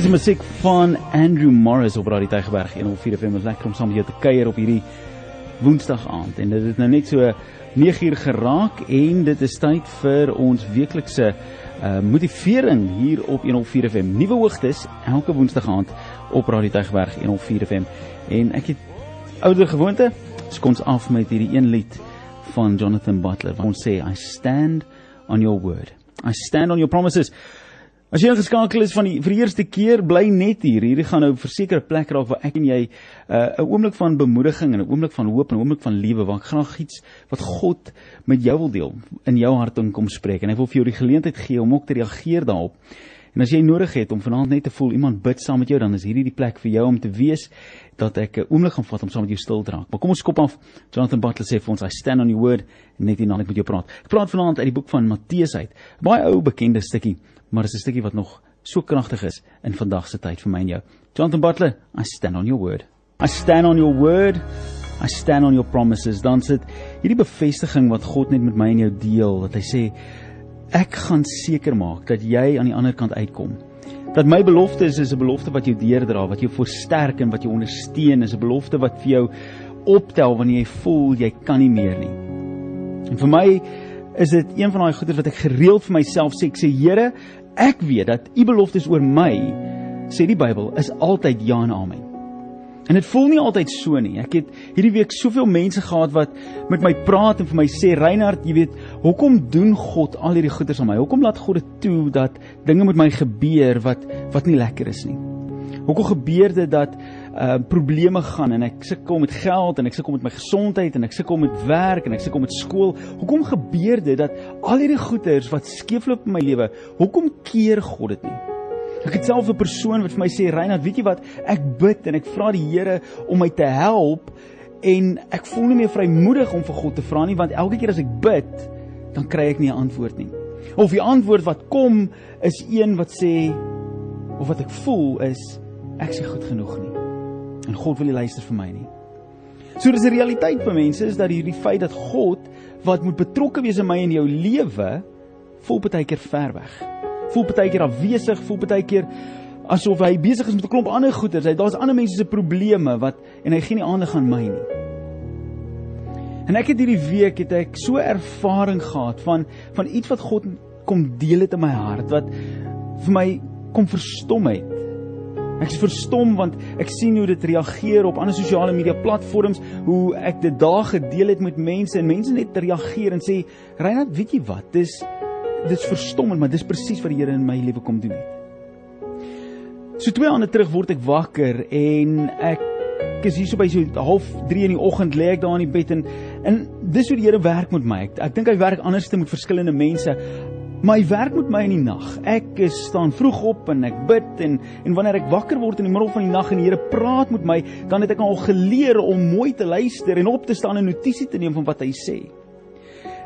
Dis die musiek van Andrew Morris op Radio Tygerberg 104 FM. Dit is lekker om saam met jou te kuier op hierdie Woensdag aand. En dit het nou net so 9uur geraak en dit is tyd vir ons weeklikse uh motivering hier op 104 FM. Nuwe hoogtes elke Woensdag aand op Radio Tygerberg 104 FM. En ek het ouer gewoonte, skons af met hierdie een lied van Jonathan Butler. Ons sê I stand on your word. I stand on your promises. As jy ingeskakel is van die vir die eerste keer, bly net hier. Hierdie gaan nou 'n versekerde plek raak waar ek en jy 'n uh, oomblik van bemoediging en 'n oomblik van hoop en 'n oomblik van liefde waar ek graag iets wat God met jou wil deel in jou hart en kom spreek en ek wil vir jou die geleentheid gee om ook te reageer daarop. En as jy nodig het om vanaand net te voel iemand bid saam met jou, dan is hierdie die plek vir jou om te wees dat ek 'n oomblik gaan vat om saam met jou stil te raak. Maar kom ons skop af. Jonathan Butler sê vir ons, I stand on your word en net hierna ek met jou praat. Ek praat vanaand uit die boek van Matteus uit. Baie ou bekende stukkie maar is 'n stukkie wat nog so kragtig is in vandag se tyd vir my en jou. Jonathan Butler, I stand on your word. I stand on your word. I stand on your promises. Dan sit hierdie bevestiging wat God net met my en jou deel, dat hy sê ek gaan seker maak dat jy aan die ander kant uitkom. Dat my belofte is is 'n belofte wat jou deerdra, wat jou versterk en wat jou ondersteun, is 'n belofte wat vir jou optel wanneer jy voel jy kan nie meer nie. En vir my is dit een van daai goeders wat ek gereeld vir myself sê, ek sê Here, ek weet dat u beloftes oor my sê die Bybel is altyd ja en amen. En dit voel nie altyd so nie. Ek het hierdie week soveel mense gehad wat met my praat en vir my sê Reinhard, jy weet, hoekom doen God al hierdie goeders aan my? Hoekom laat God dit toe dat dinge met my gebeur wat wat nie lekker is nie? Hoekom gebeur dit dat uh probleme gaan en ek sukkel met geld en ek sukkel met my gesondheid en ek sukkel met werk en ek sukkel met skool. Hoekom gebeur dit dat al hierdie goeders wat skeefloop in my lewe, hoekom keer God dit nie? Ek het self 'n persoon wat vir my sê, "Reinhard, weet jy wat? Ek bid en ek vra die Here om my te help en ek voel nie meer vrymoedig om vir God te vra nie, want elke keer as ek bid, dan kry ek nie 'n antwoord nie." Of die antwoord wat kom is een wat sê of wat ek voel is ek sê goed genoeg nie en God wil nie luister vir my nie. So dis 'n realiteit vir mense is dat hierdie feit dat God wat moet betrokke wees in my en jou lewe voel baie keer ver weg. Voel baie keer afwesig, voel baie keer asof hy besig is met 'n klomp ander goeders. Hy daar's ander mense se probleme wat en hy gee nie aandag aan my nie. En ek het hierdie week het ek so ervaring gehad van van iets wat God kom deel het in my hart wat vir my kom verstom het. Ek is verstom want ek sien hoe dit reageer op ander sosiale media platforms, hoe ek dit daar gedeel het met mense en mense net reageer en sê, "Reinhard, weet jy wat? Dis dis verstommend, maar dis presies wat die Here in my lewe kom doen het." So twee aande terug word ek wakker en ek is hier so by so half 3 in die oggend lê ek daar in die bed en en dis hoe die Here werk met my. Ek, ek dink hy werk anders te met verskillende mense. Maar hy werk met my in die nag. Ek staan vroeg op en ek bid en en wanneer ek wakker word in die middel van die nag en die Here praat met my, dan het ek al geleer om mooi te luister en op te staan en notisie te neem van wat hy sê.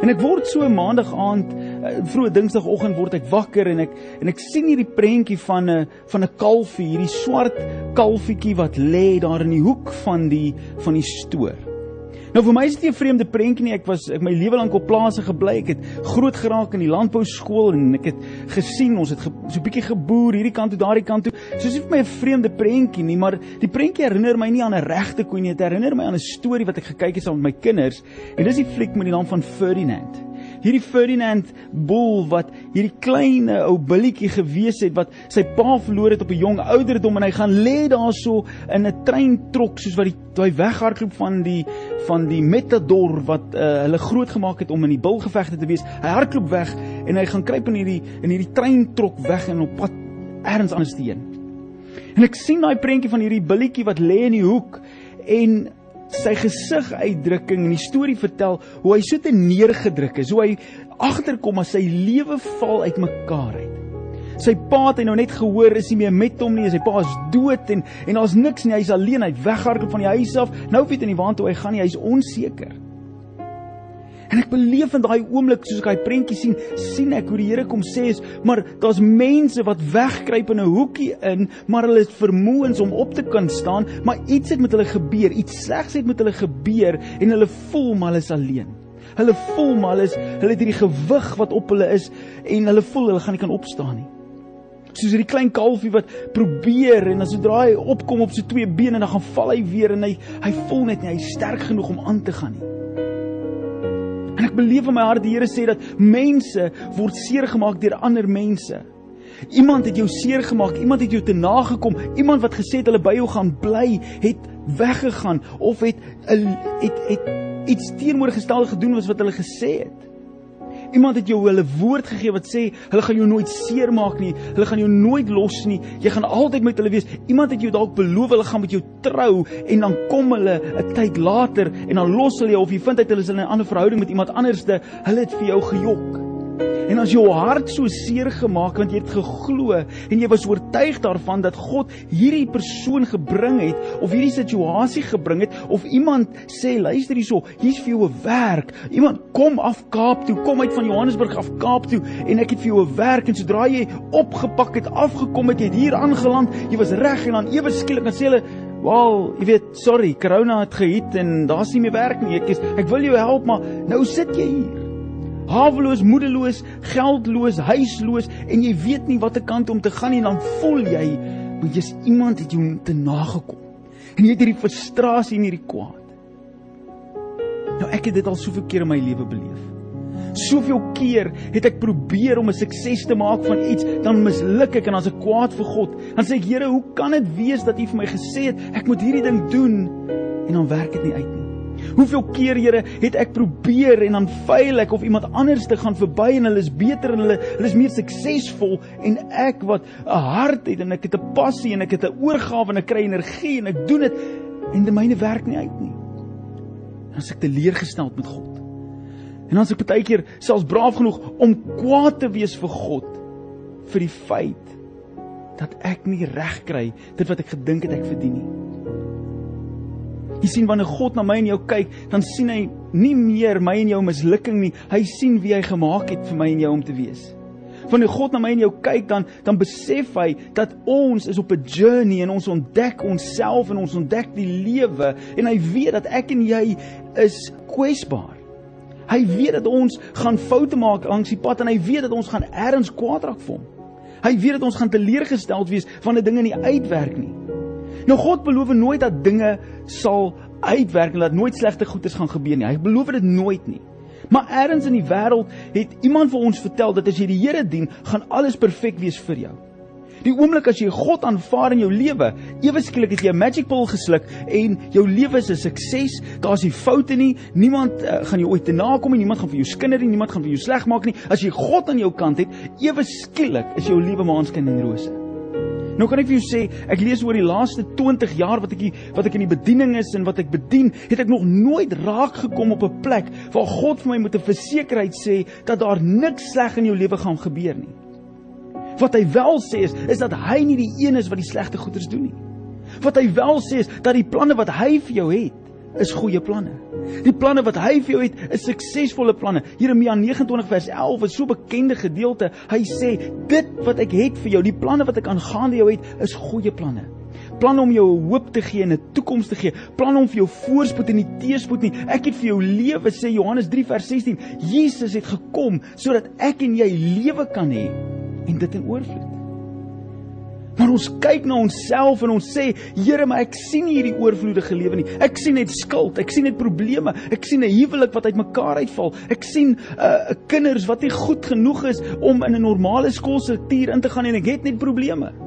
En ek word so maandag aand, eh, vroeë dinsdagoggend word ek wakker en ek en ek sien hierdie prentjie van 'n van 'n kalfie, hierdie swart kalfietjie wat lê daar in die hoek van die van die stoor. Nou vir my is dit nie 'n vreemde prentjie nie. Ek was ek my lewe lank op plase gebly. Ek het groot geraak in die landbou skool en ek het gesien ons het ge, so 'n bietjie geboer hierdie kant toe, daardie kant toe. So is nie vir my 'n vreemde prentjie nie, maar die prentjie herinner my nie aan 'n regte koei nie. Dit herinner my aan 'n storie wat ek gekyk het saam met my kinders. En dis die fliek met die naam van Ferdinand hierdie Ferdinand Bull wat hierdie klein ou billetjie gewees het wat sy pa verloor het op 'n jong ouderdom en hy gaan lê daarso in 'n treintrok soos wat die hy weghardloop van die van die Matador wat uh, hulle groot gemaak het om in die bulgevegte te wees. Hy hardloop weg en hy gaan kruip in hierdie in hierdie treintrok weg en op pad ergens anders heen. En ek sien daai prentjie van hierdie billetjie wat lê in die hoek en sy gesiguitdrukking en die storie vertel hoe hy so te neergedruk is, hoe hy agterkom as sy lewe val uitmekaar uit. Sy pa het hy nou net gehoor is nie meer met hom nie, sy pa is dood en en daar's niks nie, hy's alleen, hy't weggehardloop van die huis af. Nou weet hy nie waartoe hy gaan nie, hy's onseker. En ek beleef in daai oomblik soos ek daai prentjie sien, sien ek hoe die Here kom sê is, maar daar's mense wat wegkruip in 'n hoekie in, maar hulle het vermoëns om op te kan staan, maar iets het met hulle gebeur, iets slegs het met hulle gebeur en hulle voel maar hulle is alleen. Hulle voel maar hulle is hulle het hierdie gewig wat op hulle is en hulle voel hulle gaan nie kan opstaan nie. Soos hierdie klein kalfie wat probeer en as hy opkom op sy twee bene dan gaan val hy weer en hy hy voel net nie hy is sterk genoeg om aan te gaan nie. Ek beleef in my hart die Here sê dat mense word seergemaak deur ander mense. Iemand het jou seer gemaak, iemand het jou te nagekom, iemand wat gesê het hulle by jou gaan bly, het weggegaan of het het het iets teenoorgestelde gedoen as wat hulle gesê het. Iemand het jou hulle woord gegee wat sê hulle gaan jou nooit seermaak nie, hulle gaan jou nooit los nie, jy gaan altyd met hulle wees. Iemand het jou dalk beloof hulle gaan met jou trou en dan kom hulle 'n tyd later en dan los hulle jou of jy vind uit hulle is in 'n ander verhouding met iemand anderste, hulle het vir jou gejok. En as jou hart so seer gemaak want jy het geglo en jy was oortuig daarvan dat God hierdie persoon gebring het of hierdie situasie gebring het of iemand sê luister hierso, hier's vir jou 'n werk. Iemand kom af Kaap toe, kom uit van Johannesburg af Kaap toe en ek het vir jou 'n werk en sodra jy opgepak het, afgekom het, jy het hier aangeland, jy was reg en dan ewe skielik dan sê hulle Wel, jy weet, sorry, corona het gehit en daar's nie meer werk nie. Ek is ek wil jou help, maar nou sit jy hier haweloos, moedeloos, geldloos, huisloos en jy weet nie watter kant om te gaan nie, dan voel jy want jy's iemand het jou te nagekom. En jy het hierdie frustrasie en hierdie kwaad. Nou ek het dit al soveel keer in my lewe beleef. Soveel keer het ek probeer om 'n sukses te maak van iets, dan misluk ek en dan's ek kwaad vir God. Dan sê ek, Here, hoe kan dit wees dat U vir my gesê het ek moet hierdie ding doen en dan werk dit nie uit nie? Hoeveel keer, Here, het ek probeer en dan faal ek of iemand anders te gaan verby en hulle is beter en hulle hulle is meer suksesvol en ek wat 'n hart het en ek het 'n passie en ek het 'n oorgawe en ek kry energie en ek doen dit en dit myne werk nie uit nie. Dan as ek teleurgestel met God. En as ek baie keer selfs braaf genoeg om kwaad te wees vir God vir die feit dat ek nie reg kry dit wat ek gedink het ek verdien nie. Jy sien wanneer God na my en jou kyk, dan sien hy nie meer my en jou mislukking nie. Hy sien wie hy gemaak het vir my en jou om te wees. Wanneer God na my en jou kyk, dan dan besef hy dat ons is op 'n journey en ons ontdek onsself en ons ontdek die lewe en hy weet dat ek en jy is kwesbaar. Hy weet dat ons gaan foute maak langs die pad en hy weet dat ons gaan ergens kwaad raak vir hom. Hy weet dat ons gaan teleurgesteld wees wanneer dinge nie uitwerk nie. Nou God beloof nooit dat dinge sal uitwerk en dat nooit slegte goedes gaan gebeur nie. Hy beloof dit nooit nie. Maar eers in die wêreld het iemand vir ons vertel dat as jy die Here dien, gaan alles perfek wees vir jou. Die oomblik as jy God aanvaar in jou lewe, ewe skielik het jy 'n magic pill gesluk en jou lewe is 'n sukses. Daar's nie foute nie. Niemand uh, gaan jou ooit te nakom nie. Niemand gaan vir jou skinder nie. Niemand gaan vir jou sleg maak nie. As jy God aan jou kant het, ewe skielik is jou lewe maanskyn en rose. Nou kan ek vir jou sê, ek lees oor die laaste 20 jaar wat ek hier, wat ek in die bediening is en wat ek bedien, het ek nog nooit raak gekom op 'n plek waar God vir my met 'n versekerheid sê dat daar niks sleg in jou lewe gaan gebeur nie. Wat hy wel sê is, is dat hy nie die een is wat die slegte goeders doen nie. Wat hy wel sê is dat die planne wat hy vir jou het, is goeie planne. Die planne wat hy vir jou het, is suksesvolle planne. Jeremia 29 vers 11 is so 'n bekende gedeelte. Hy sê, "Dit wat ek het vir jou, die planne wat ek aangaande jou het, is goeie planne." Planne om jou hoop te gee en 'n toekoms te gee. Planne om vir jou voorspoed en nie teëspoed nie. Ek het vir jou lewe, sê Johannes 3 vers 16. Jesus het gekom sodat ek en jy lewe kan hê en dit in oorvloed. Maar ons kyk na onsself en ons sê, Here, maar ek sien nie hierdie oorvloedige lewe nie. Ek sien net skuld, ek sien net probleme. Ek sien 'n huwelik wat uitmekaar uitval. Ek sien 'n uh, kinders wat nie goed genoeg is om in 'n normale skoolstruktuur in te gaan en ek het net probleme.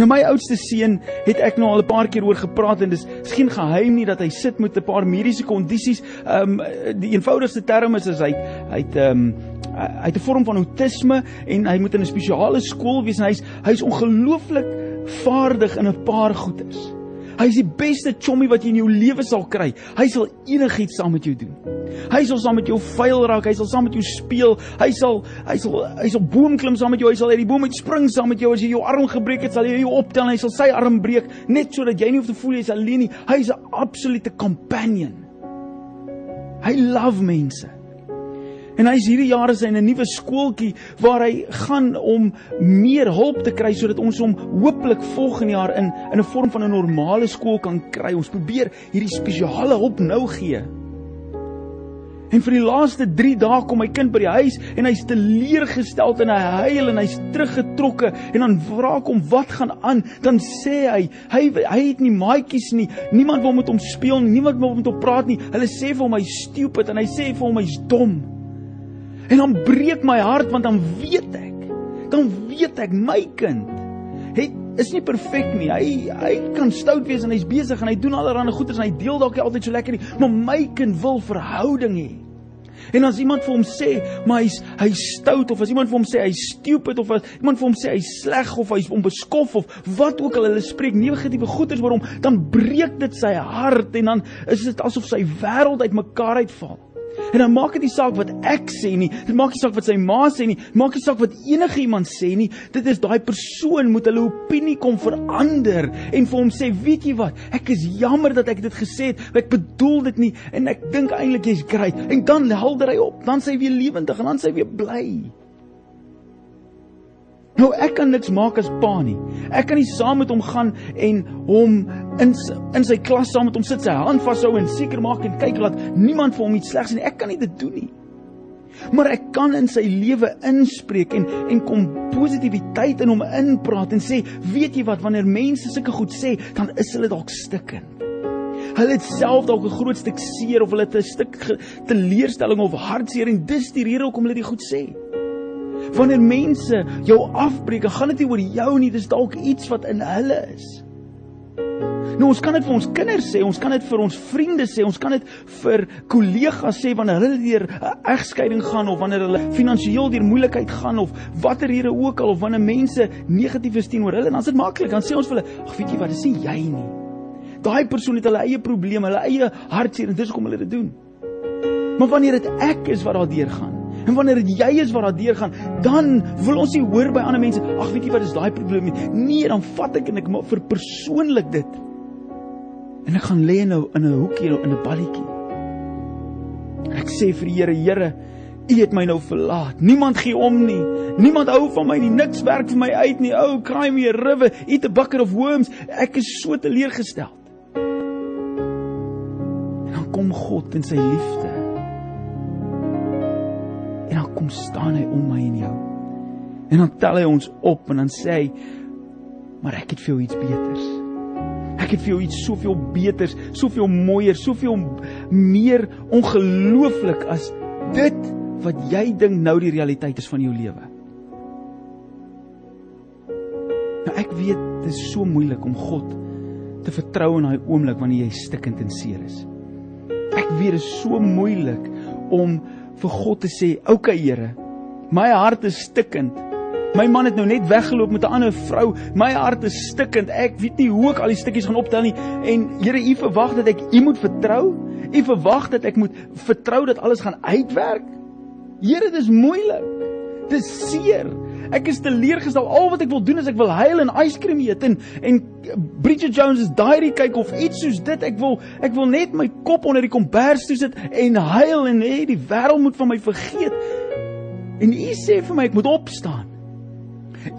Nou my oudste seun het ek nou al 'n paar keer oor gepraat en dis is geen geheim nie dat hy sit met 'n paar mediese kondisies. Ehm um, die eenvoudigste term is is hy hy't ehm um, hy het 'n vorm van autisme en hy moet in 'n spesiale skool wees en hy's hy's ongelooflik vaardig in 'n paar goeters. Hy is die beste chommy wat jy in jou lewe sal kry. Hy sal enigiets saam met jou doen. Hy sal saam met jou vuil raak, hy sal saam met jou speel. Hy sal hy sal hy sal boom klim saam met jou. Hy sal uit die boom uit spring saam met jou. As jy jou arm gebreek het, sal hy jou optel en hy sal sy arm breek net sodat jy nie hoef te voel jy's alleen nie. Hy is 'n absolute companion. Hy love mense. En hy is hierdie jare sy in 'n nuwe skooltjie waar hy gaan om meer hulp te kry sodat ons hom hopelik volgende jaar in in 'n vorm van 'n normale skool kan kry. Ons probeer hierdie spesiale hulp nou gee. En vir die laaste 3 dae kom my kind by die huis en hy's teleurgestel en hy huil en hy's teruggetrokke en dan vra ek hom wat gaan aan? Dan sê hy, hy hy het nie maatjies nie. Niemand wil met hom speel nie, niemand wil met hom praat nie. Hulle sê vir hom hy's stupid en hy sê vir hom hy's dom. En dan breek my hart want dan weet ek, dan weet ek my kind het is nie perfek nie. Hy hy kan stout wees en hy's besig en hy doen allerlei goeders en hy deel dalk nie altyd so lekker nie, maar my kind wil verhouding hê. En as iemand vir hom sê, maar hy's hy's stout of as iemand vir hom sê hy's stupid of as iemand vir hom sê hy's sleg of hy's onbeskof of wat ook al hulle spreek negatiewe goeders oor hom, dan breek dit sy hart en dan is dit asof sy wêreld uitmekaar uitval. En dan maak dit nie saak wat ek sê nie, dit maak nie saak wat sy ma sê nie, maak nie saak wat enige iemand sê nie. Dit is daai persoon moet hulle opinie kom verander en vir hom sê, "Weet jy wat? Ek is jammer dat ek dit gesê het. Ek bedoel dit nie en ek dink eintlik jy's great." En dan helder hy op, dan sê hy weer lewendig en dan sê hy weer bly. Nou ek kan niks maak as pa nie. Ek kan nie saam met hom gaan en hom in in sy klas saam met hom sit, sy hand vashou en seker maak en kyk dat niemand vir hom iets slegs nie. Ek kan nie dit doen nie. Maar ek kan in sy lewe inspreek en en kom positiwiteit in hom inpraat en sê, weet jy wat, wanneer mense sulke goed sê, dan is hulle dalk stikkend. Hulle het self dalk 'n groot stuk seer of hulle het 'n stuk teleurstelling of hartseer en dis die rede hoekom hulle dit goed sê. Wanneer mense jou afbreek, gaan dit nie oor jou nie, dis dalk iets wat in hulle is. Nou ons kan dit vir ons kinders sê, ons kan dit vir ons vriende sê, ons kan dit vir kollegas sê wanneer hulle deur 'n egskeiding gaan of wanneer hulle finansiëel deur moeilikheid gaan of watter rede ook al of wanneer mense negatief is teenoor hulle, dan is dit maklik. Dan sê ons vir hulle, "Ag, weet jy wat, dis nie jy nie." Daai persoon het hulle eie probleme, hulle eie hartseer en dis hoekom hulle dit doen. Maar wanneer dit ek is wat daardeur gaan, En wanneer dit jy is wat daardeur gaan, dan wil ons nie hoor by ander mense, ag weet jy wat is daai probleem nie. Nee, dan vat ek en ek vir persoonlik dit. En ek gaan lê nou in 'n hoekie in 'n balletjie. Ek sê vir die Here, Here, U het my nou verlaat. Niemand gee om nie. Niemand hou van my nie. Niks werk vir my uit nie. Ou, cry me a river, eat a bucket of worms. Ek is so teleurgestel. En dan kom God in sy liefde. Kom staan hy om my en jou. En dan tel hy ons op en dan sê hy, "Maar ek het vir jou iets beters." Ek het vir jou iets soveel beters, soveel mooier, soveel meer ongelooflik as dit wat jy dink nou die realiteit is van jou lewe. Nou ek weet dit is so moeilik om God te vertrou in daai oomblik wanneer jy stikkend en seer is. Ek weet dit is so moeilik om vir God te sê, "Oké okay, Here, my hart is stikkend." My man het nou net weggeloop met 'n ander vrou. My hart is stikkend. Ek weet nie hoe ek al die stukkies gaan optel nie. En Here, U verwag dat ek U moet vertrou? U verwag dat ek moet vertrou dat alles gaan uitwerk? Here, dit is moeilik. Dit is seer. Ek is teleurgestel. Al wat ek wil doen is ek wil huil en yskrem eet en en Bridget Jones se diary kyk of iets soos dit. Ek wil ek wil net my kop onder die kombers toe sit en huil en hê die wêreld moet van my vergeet. En U sê vir my ek moet opstaan.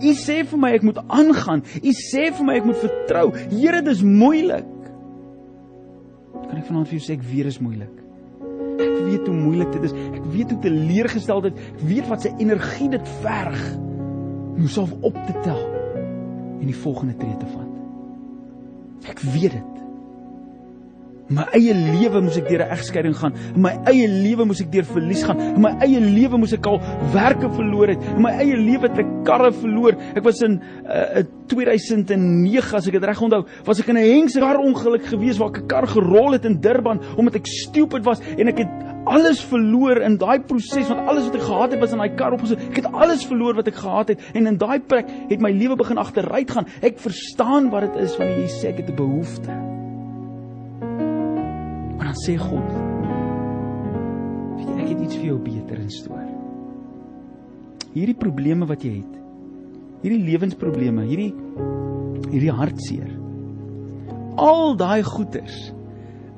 U sê vir my ek moet aangaan. U sê vir my ek moet vertrou. Here, dis moeilik. Kan ek vanaand vir jou sê ek dit is moeilik. Ek weet hoe moeilik dit is. Ek weet hoe teleurgesteld dit. Ek weet wat se energie dit verg om jouself op te tel en die volgende tree te vat. Ek weet dit. In my eie lewe moes ek deur 'n egskeiding gaan. In my eie lewe moes ek deur verlies gaan. In my eie lewe moes ek al werke verloor het. In my eie lewe het ek karre verloor. Ek was in uh, 2009 as ek dit reg onthou, was ek in 'n hengse kar ongeluk gewees waar ek 'n kar gerol het in Durban omdat ek stupid was en ek het alles verloor in daai proses want alles wat ek gehad het was in daai kar opgesit. Ek het alles verloor wat ek gehad het en in daai plek het my lewe begin agteruit gaan. Ek verstaan wat dit is wanneer jy sê ek het 'n behoefte. Maar dan sê God: "Weet jy, ek het iets vir jou beter in stoor. Hierdie probleme wat jy het, hierdie lewensprobleme, hierdie hierdie hartseer. Al daai goeters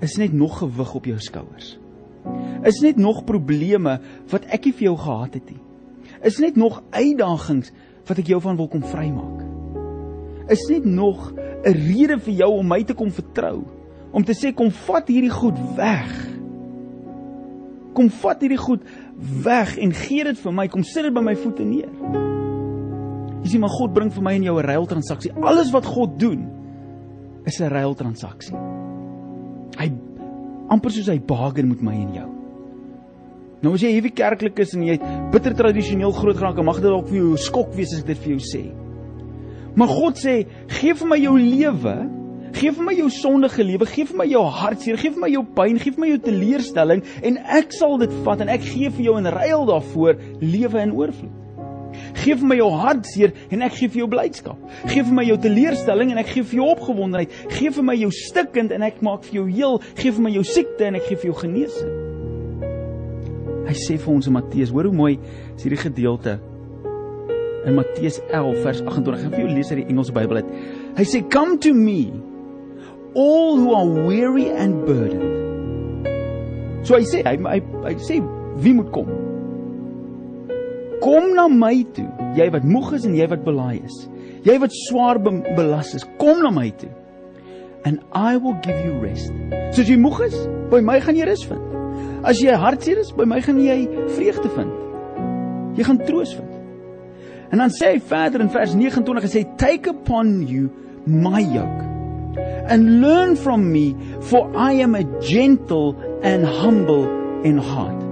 is net nog gewig op jou skouers. Is net nog probleme wat ek nie vir jou gehad het nie. Is net nog uitdagings wat ek jou van wil kom vrymaak. Is net nog 'n rede vir jou om my te kom vertrou." om te sê kom vat hierdie goed weg. Kom vat hierdie goed weg en gee dit vir my. Kom sit dit by my voete neer. Jy sien, maar God bring vir my en jou 'n ruiltransaksie. Alles wat God doen is 'n ruiltransaksie. Hy amper soos hy bargain met my en jou. Nou as jy hierdie kerklik is en jy bitter tradisioneel groot geraak, mag dit dalk vir jou skok wees as ek dit vir jou sê. Maar God sê, gee vir my jou lewe Gee vir my jou sondige lewe, gee vir my jou hartseer, gee vir my jou pyn, gee vir my jou teleurstelling en ek sal dit vat en ek gee vir jou in ruil daarvoor lewe in oorvloed. Gee vir my jou hartseer en ek gee vir jou blydskap. Gee vir my jou teleurstelling en ek gee vir jou opgewondenheid. Gee vir my jou stikkend en ek maak vir jou heel. Gee vir my jou siekte en ek gee vir jou genesing. Hy sê vir ons in Matteus, hoor hoe mooi is hierdie gedeelte in Matteus 11 vers 28. Ek gaan vir jou lees uit die Engelse Bybel uit. Hy sê come to me all who are weary and burdened. So hy sê hy hy, hy sê wie moet kom? Kom na my toe, jy wat moeg is en jy wat belaai is. Jy wat swaar be belas is, kom na my toe. And I will give you rest. So as jy moeg is, by my gaan jy rus vind. As jy hartseer is, by my gaan jy vreugde vind. Jy gaan troos vind. En dan sê hy verder in vers 29 hy sê take upon you my yoke and learn from me, for I am a gentle and humble in heart.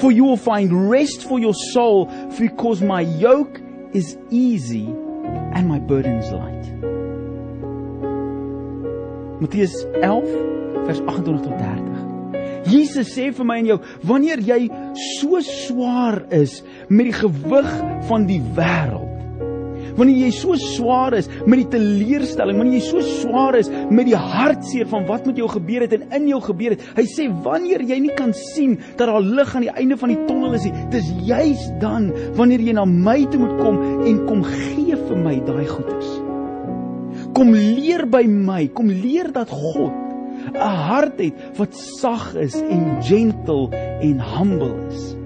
For you will find rest for your soul, because my yoke is easy and my burden is light. Matteus 11 vers 28 tot 30. Jesus sê vir my en jou, wanneer jy so swaar is met die gewig van die wêreld, wanneer jy so swaar is met die teleurstelling, wanneer jy so swaar is met die hartseer van wat met jou gebeur het en in jou gebeur het. Hy sê wanneer jy nie kan sien dat daar lig aan die einde van die tonnel is nie, dis juis dan wanneer jy na my toe moet kom en kom gee vir my daai goeders. Kom leer by my, kom leer dat God 'n hart het wat sag is en gentle en humble is.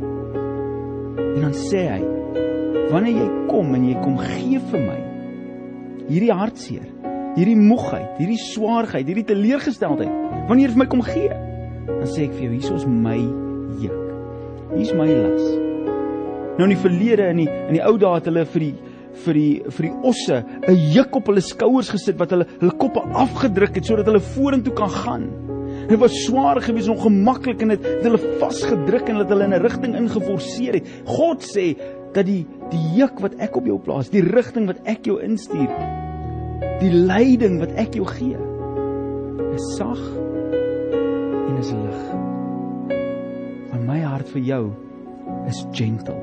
En dan sê hy wanneer jy kom en jy kom gee vir my hierdie hartseer, hierdie moegheid, hierdie swaarheid, hierdie teleurgesteldheid, wanneer jy vir my kom gee, dan sê ek vir jou, hier is my juk. Hier is my las. Nou in die verlede in die in die ou dae het hulle vir die vir die vir die osse 'n juk op hulle skouers gesit wat hulle hulle koppe afgedruk het sodat hulle vorentoe kan gaan. Dit was swaar geweest, ongemaklik en dit het hulle vasgedruk en dit hulle in 'n rigting ingeforseer het. God sê dat die die juk wat ek op jou plaas, die rigting wat ek jou instuur, die leiding wat ek jou gee, is sag en is lig. Maar my hart vir jou is gentle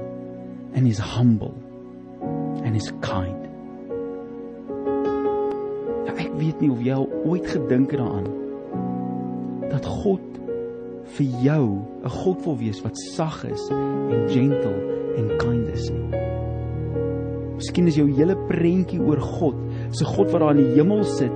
and is humble and is kind. Ja, ek weet nie of jy ooit gedink het daaraan dat God vir jou 'n God wil wees wat sag is en gentle en kindness nie. Miskien is jou hele prentjie oor God, se God wat daar in die hemel sit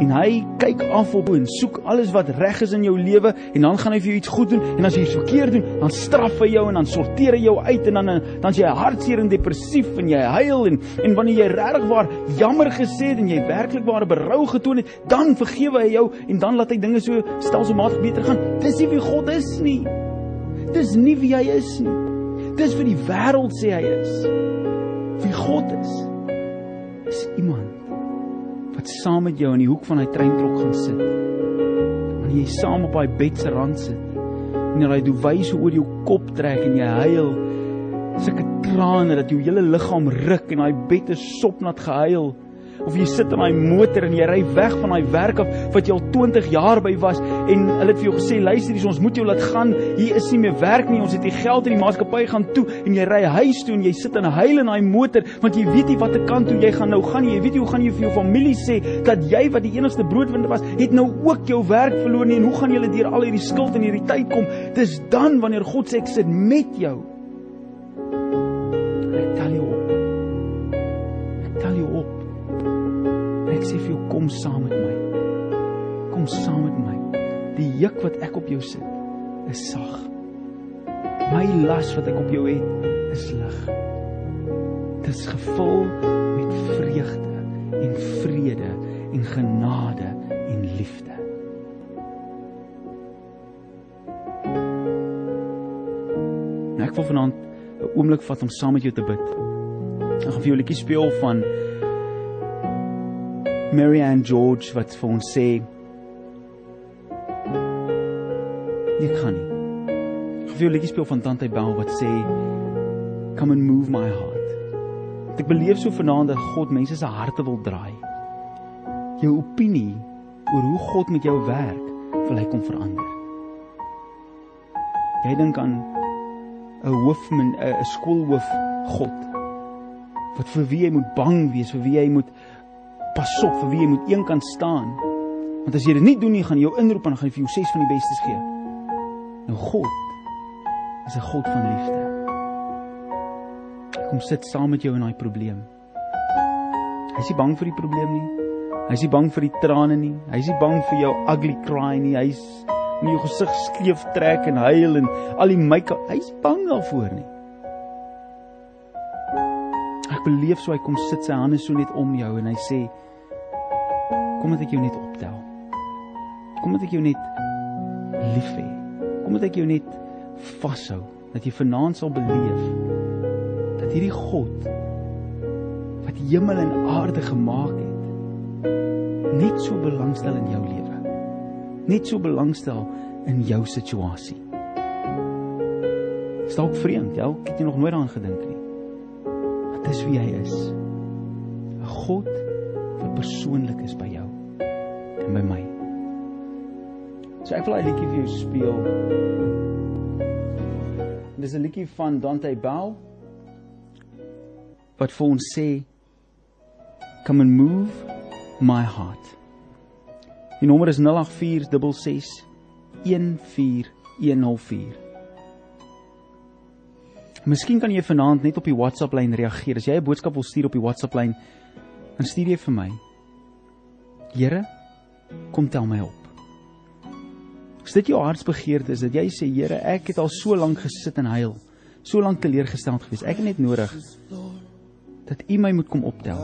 en hy kyk af op en soek alles wat reg is in jou lewe en dan gaan hy vir jou iets goed doen en as jy iets verkeerd doen, dan straf hy jou en dan sorteer hy jou uit en dan dan jy hartseer en depressief en jy huil en en wanneer jy regtig waar jammer gesê het en jy werklik waar berou getoon het, dan vergewe hy jou en dan laat hy dinge so stelselmatig beter gaan. Dis nie wie God is nie. Dis nie wie hy is nie. Dis vir die wêreld sê hy is. Wie God is. Is iemand wat saam met jou in die hoek van hy treinklok gaan sit. Wanneer jy saam op daai bed se rand sit en hy doen wyse oor jou kop trek en jy huil sulke trane dat jou hele liggaam ruk en daai bed is sopnat gehuil of jy sit in daai motor en jy ry weg van daai werk af wat jy al 20 jaar by was en hulle het vir jou gesê luister hier ons moet jou laat gaan. Hier is nie meer werk nie. Ons het nie geld in die maatskappy gaan toe en jy ry huis toe en jy sit in huil in daai motor want jy weet nie watter kant toe jy gaan nou gaan jy weet nie hoe gaan jy vir jou familie sê dat jy wat die enigste broodwinner was het nou ook jou werk verloor nie. En hoe gaan julle deur al hierdie skuld en hierdie tyd kom? Dis dan wanneer God sê ek sit met jou ek sê vir jou kom saam met my. Kom saam met my. Die juk wat ek op jou sit is sag. My las wat ek op jou het is lig. Dit is gevul met vreugde en vrede en genade en liefde. Ek wil vanaand 'n oomblik vat om saam met jou te bid. Ek gaan vir jou 'n liedjie speel van Mary Ann George wat vir ons sê Jy kan nie. Ek gaan vir jou liedjie speel van Tante Bell wat sê Come and move my heart. Ek beleef so vanaand dat God mense se harte wil draai. Jou opinie oor hoe God met jou werk, wil hy kom verander. Jy dink aan 'n hoofman, 'n skoolhoof God wat vir wie jy moet bang wees, vir wie jy moet pas op, vir wie jy moet eenkant staan. Want as jy dit nie doen nie, gaan jou inroep en gaan hy vir jou ses van die bestes gee. Nou God is 'n God van liefde. Kom sit saam met jou in daai probleem. Hy is nie bang vir die probleem nie. Hy is nie bang vir die trane nie. Hy is nie bang vir jou ugly cry nie. Hy's in jou gesig skeef trek en huil en al die make. Hy's bang daarvoor nie. Ek beleef so hy kom sit sy hande so net om jou en hy sê kom dat ek jou net optel. Kom dat ek jou net lief hê. Kom dat ek jou net vashou dat jy vanaand sal beleef dat hierdie God wat hemel en aarde gemaak het net so belangstel in jou lewe. Net so belangstel in jou situasie. Is dalk vreemd, ja, ek het jy nog nooit daaraan gedink nie. Wat is wie hy is? 'n God wat persoonlik is by jou en by my. So ek wil 'n liedjie vir jou speel. Dis 'n liedjie van Dante Bell wat vir ons sê come and move my heart. Die nommer is 08466 14104. Miskien kan jy vanaand net op die WhatsApp lyn reageer. As jy 'n boodskap wil stuur op die WhatsApp lyn, dan stuur jy vir my. Here, kom tel my op. As dit jou hartsbegeerte is dat jy sê Here, ek het al so lank gesit en huil, so lank teleurgesteld gewees. Ek het net nodig dat U my moet kom optel.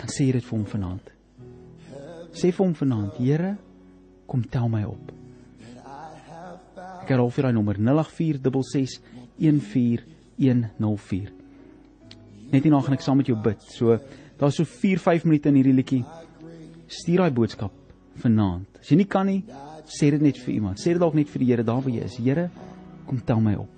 Dan sê dit vir hom vanaand. Sê vir hom vanaand, Here, kom tel my op. Ek herhaal vir daai nommer 08466 14104. Net hierna gaan ek saam met jou bid. So daar's so 4, 5 minute in hierdie liedjie. Stuur daai boodskap vanaand. As jy nie kan nie, sê dit net vir iemand. Sê dit dalk net vir die Here daar waar jy is. Here, kom tel my op.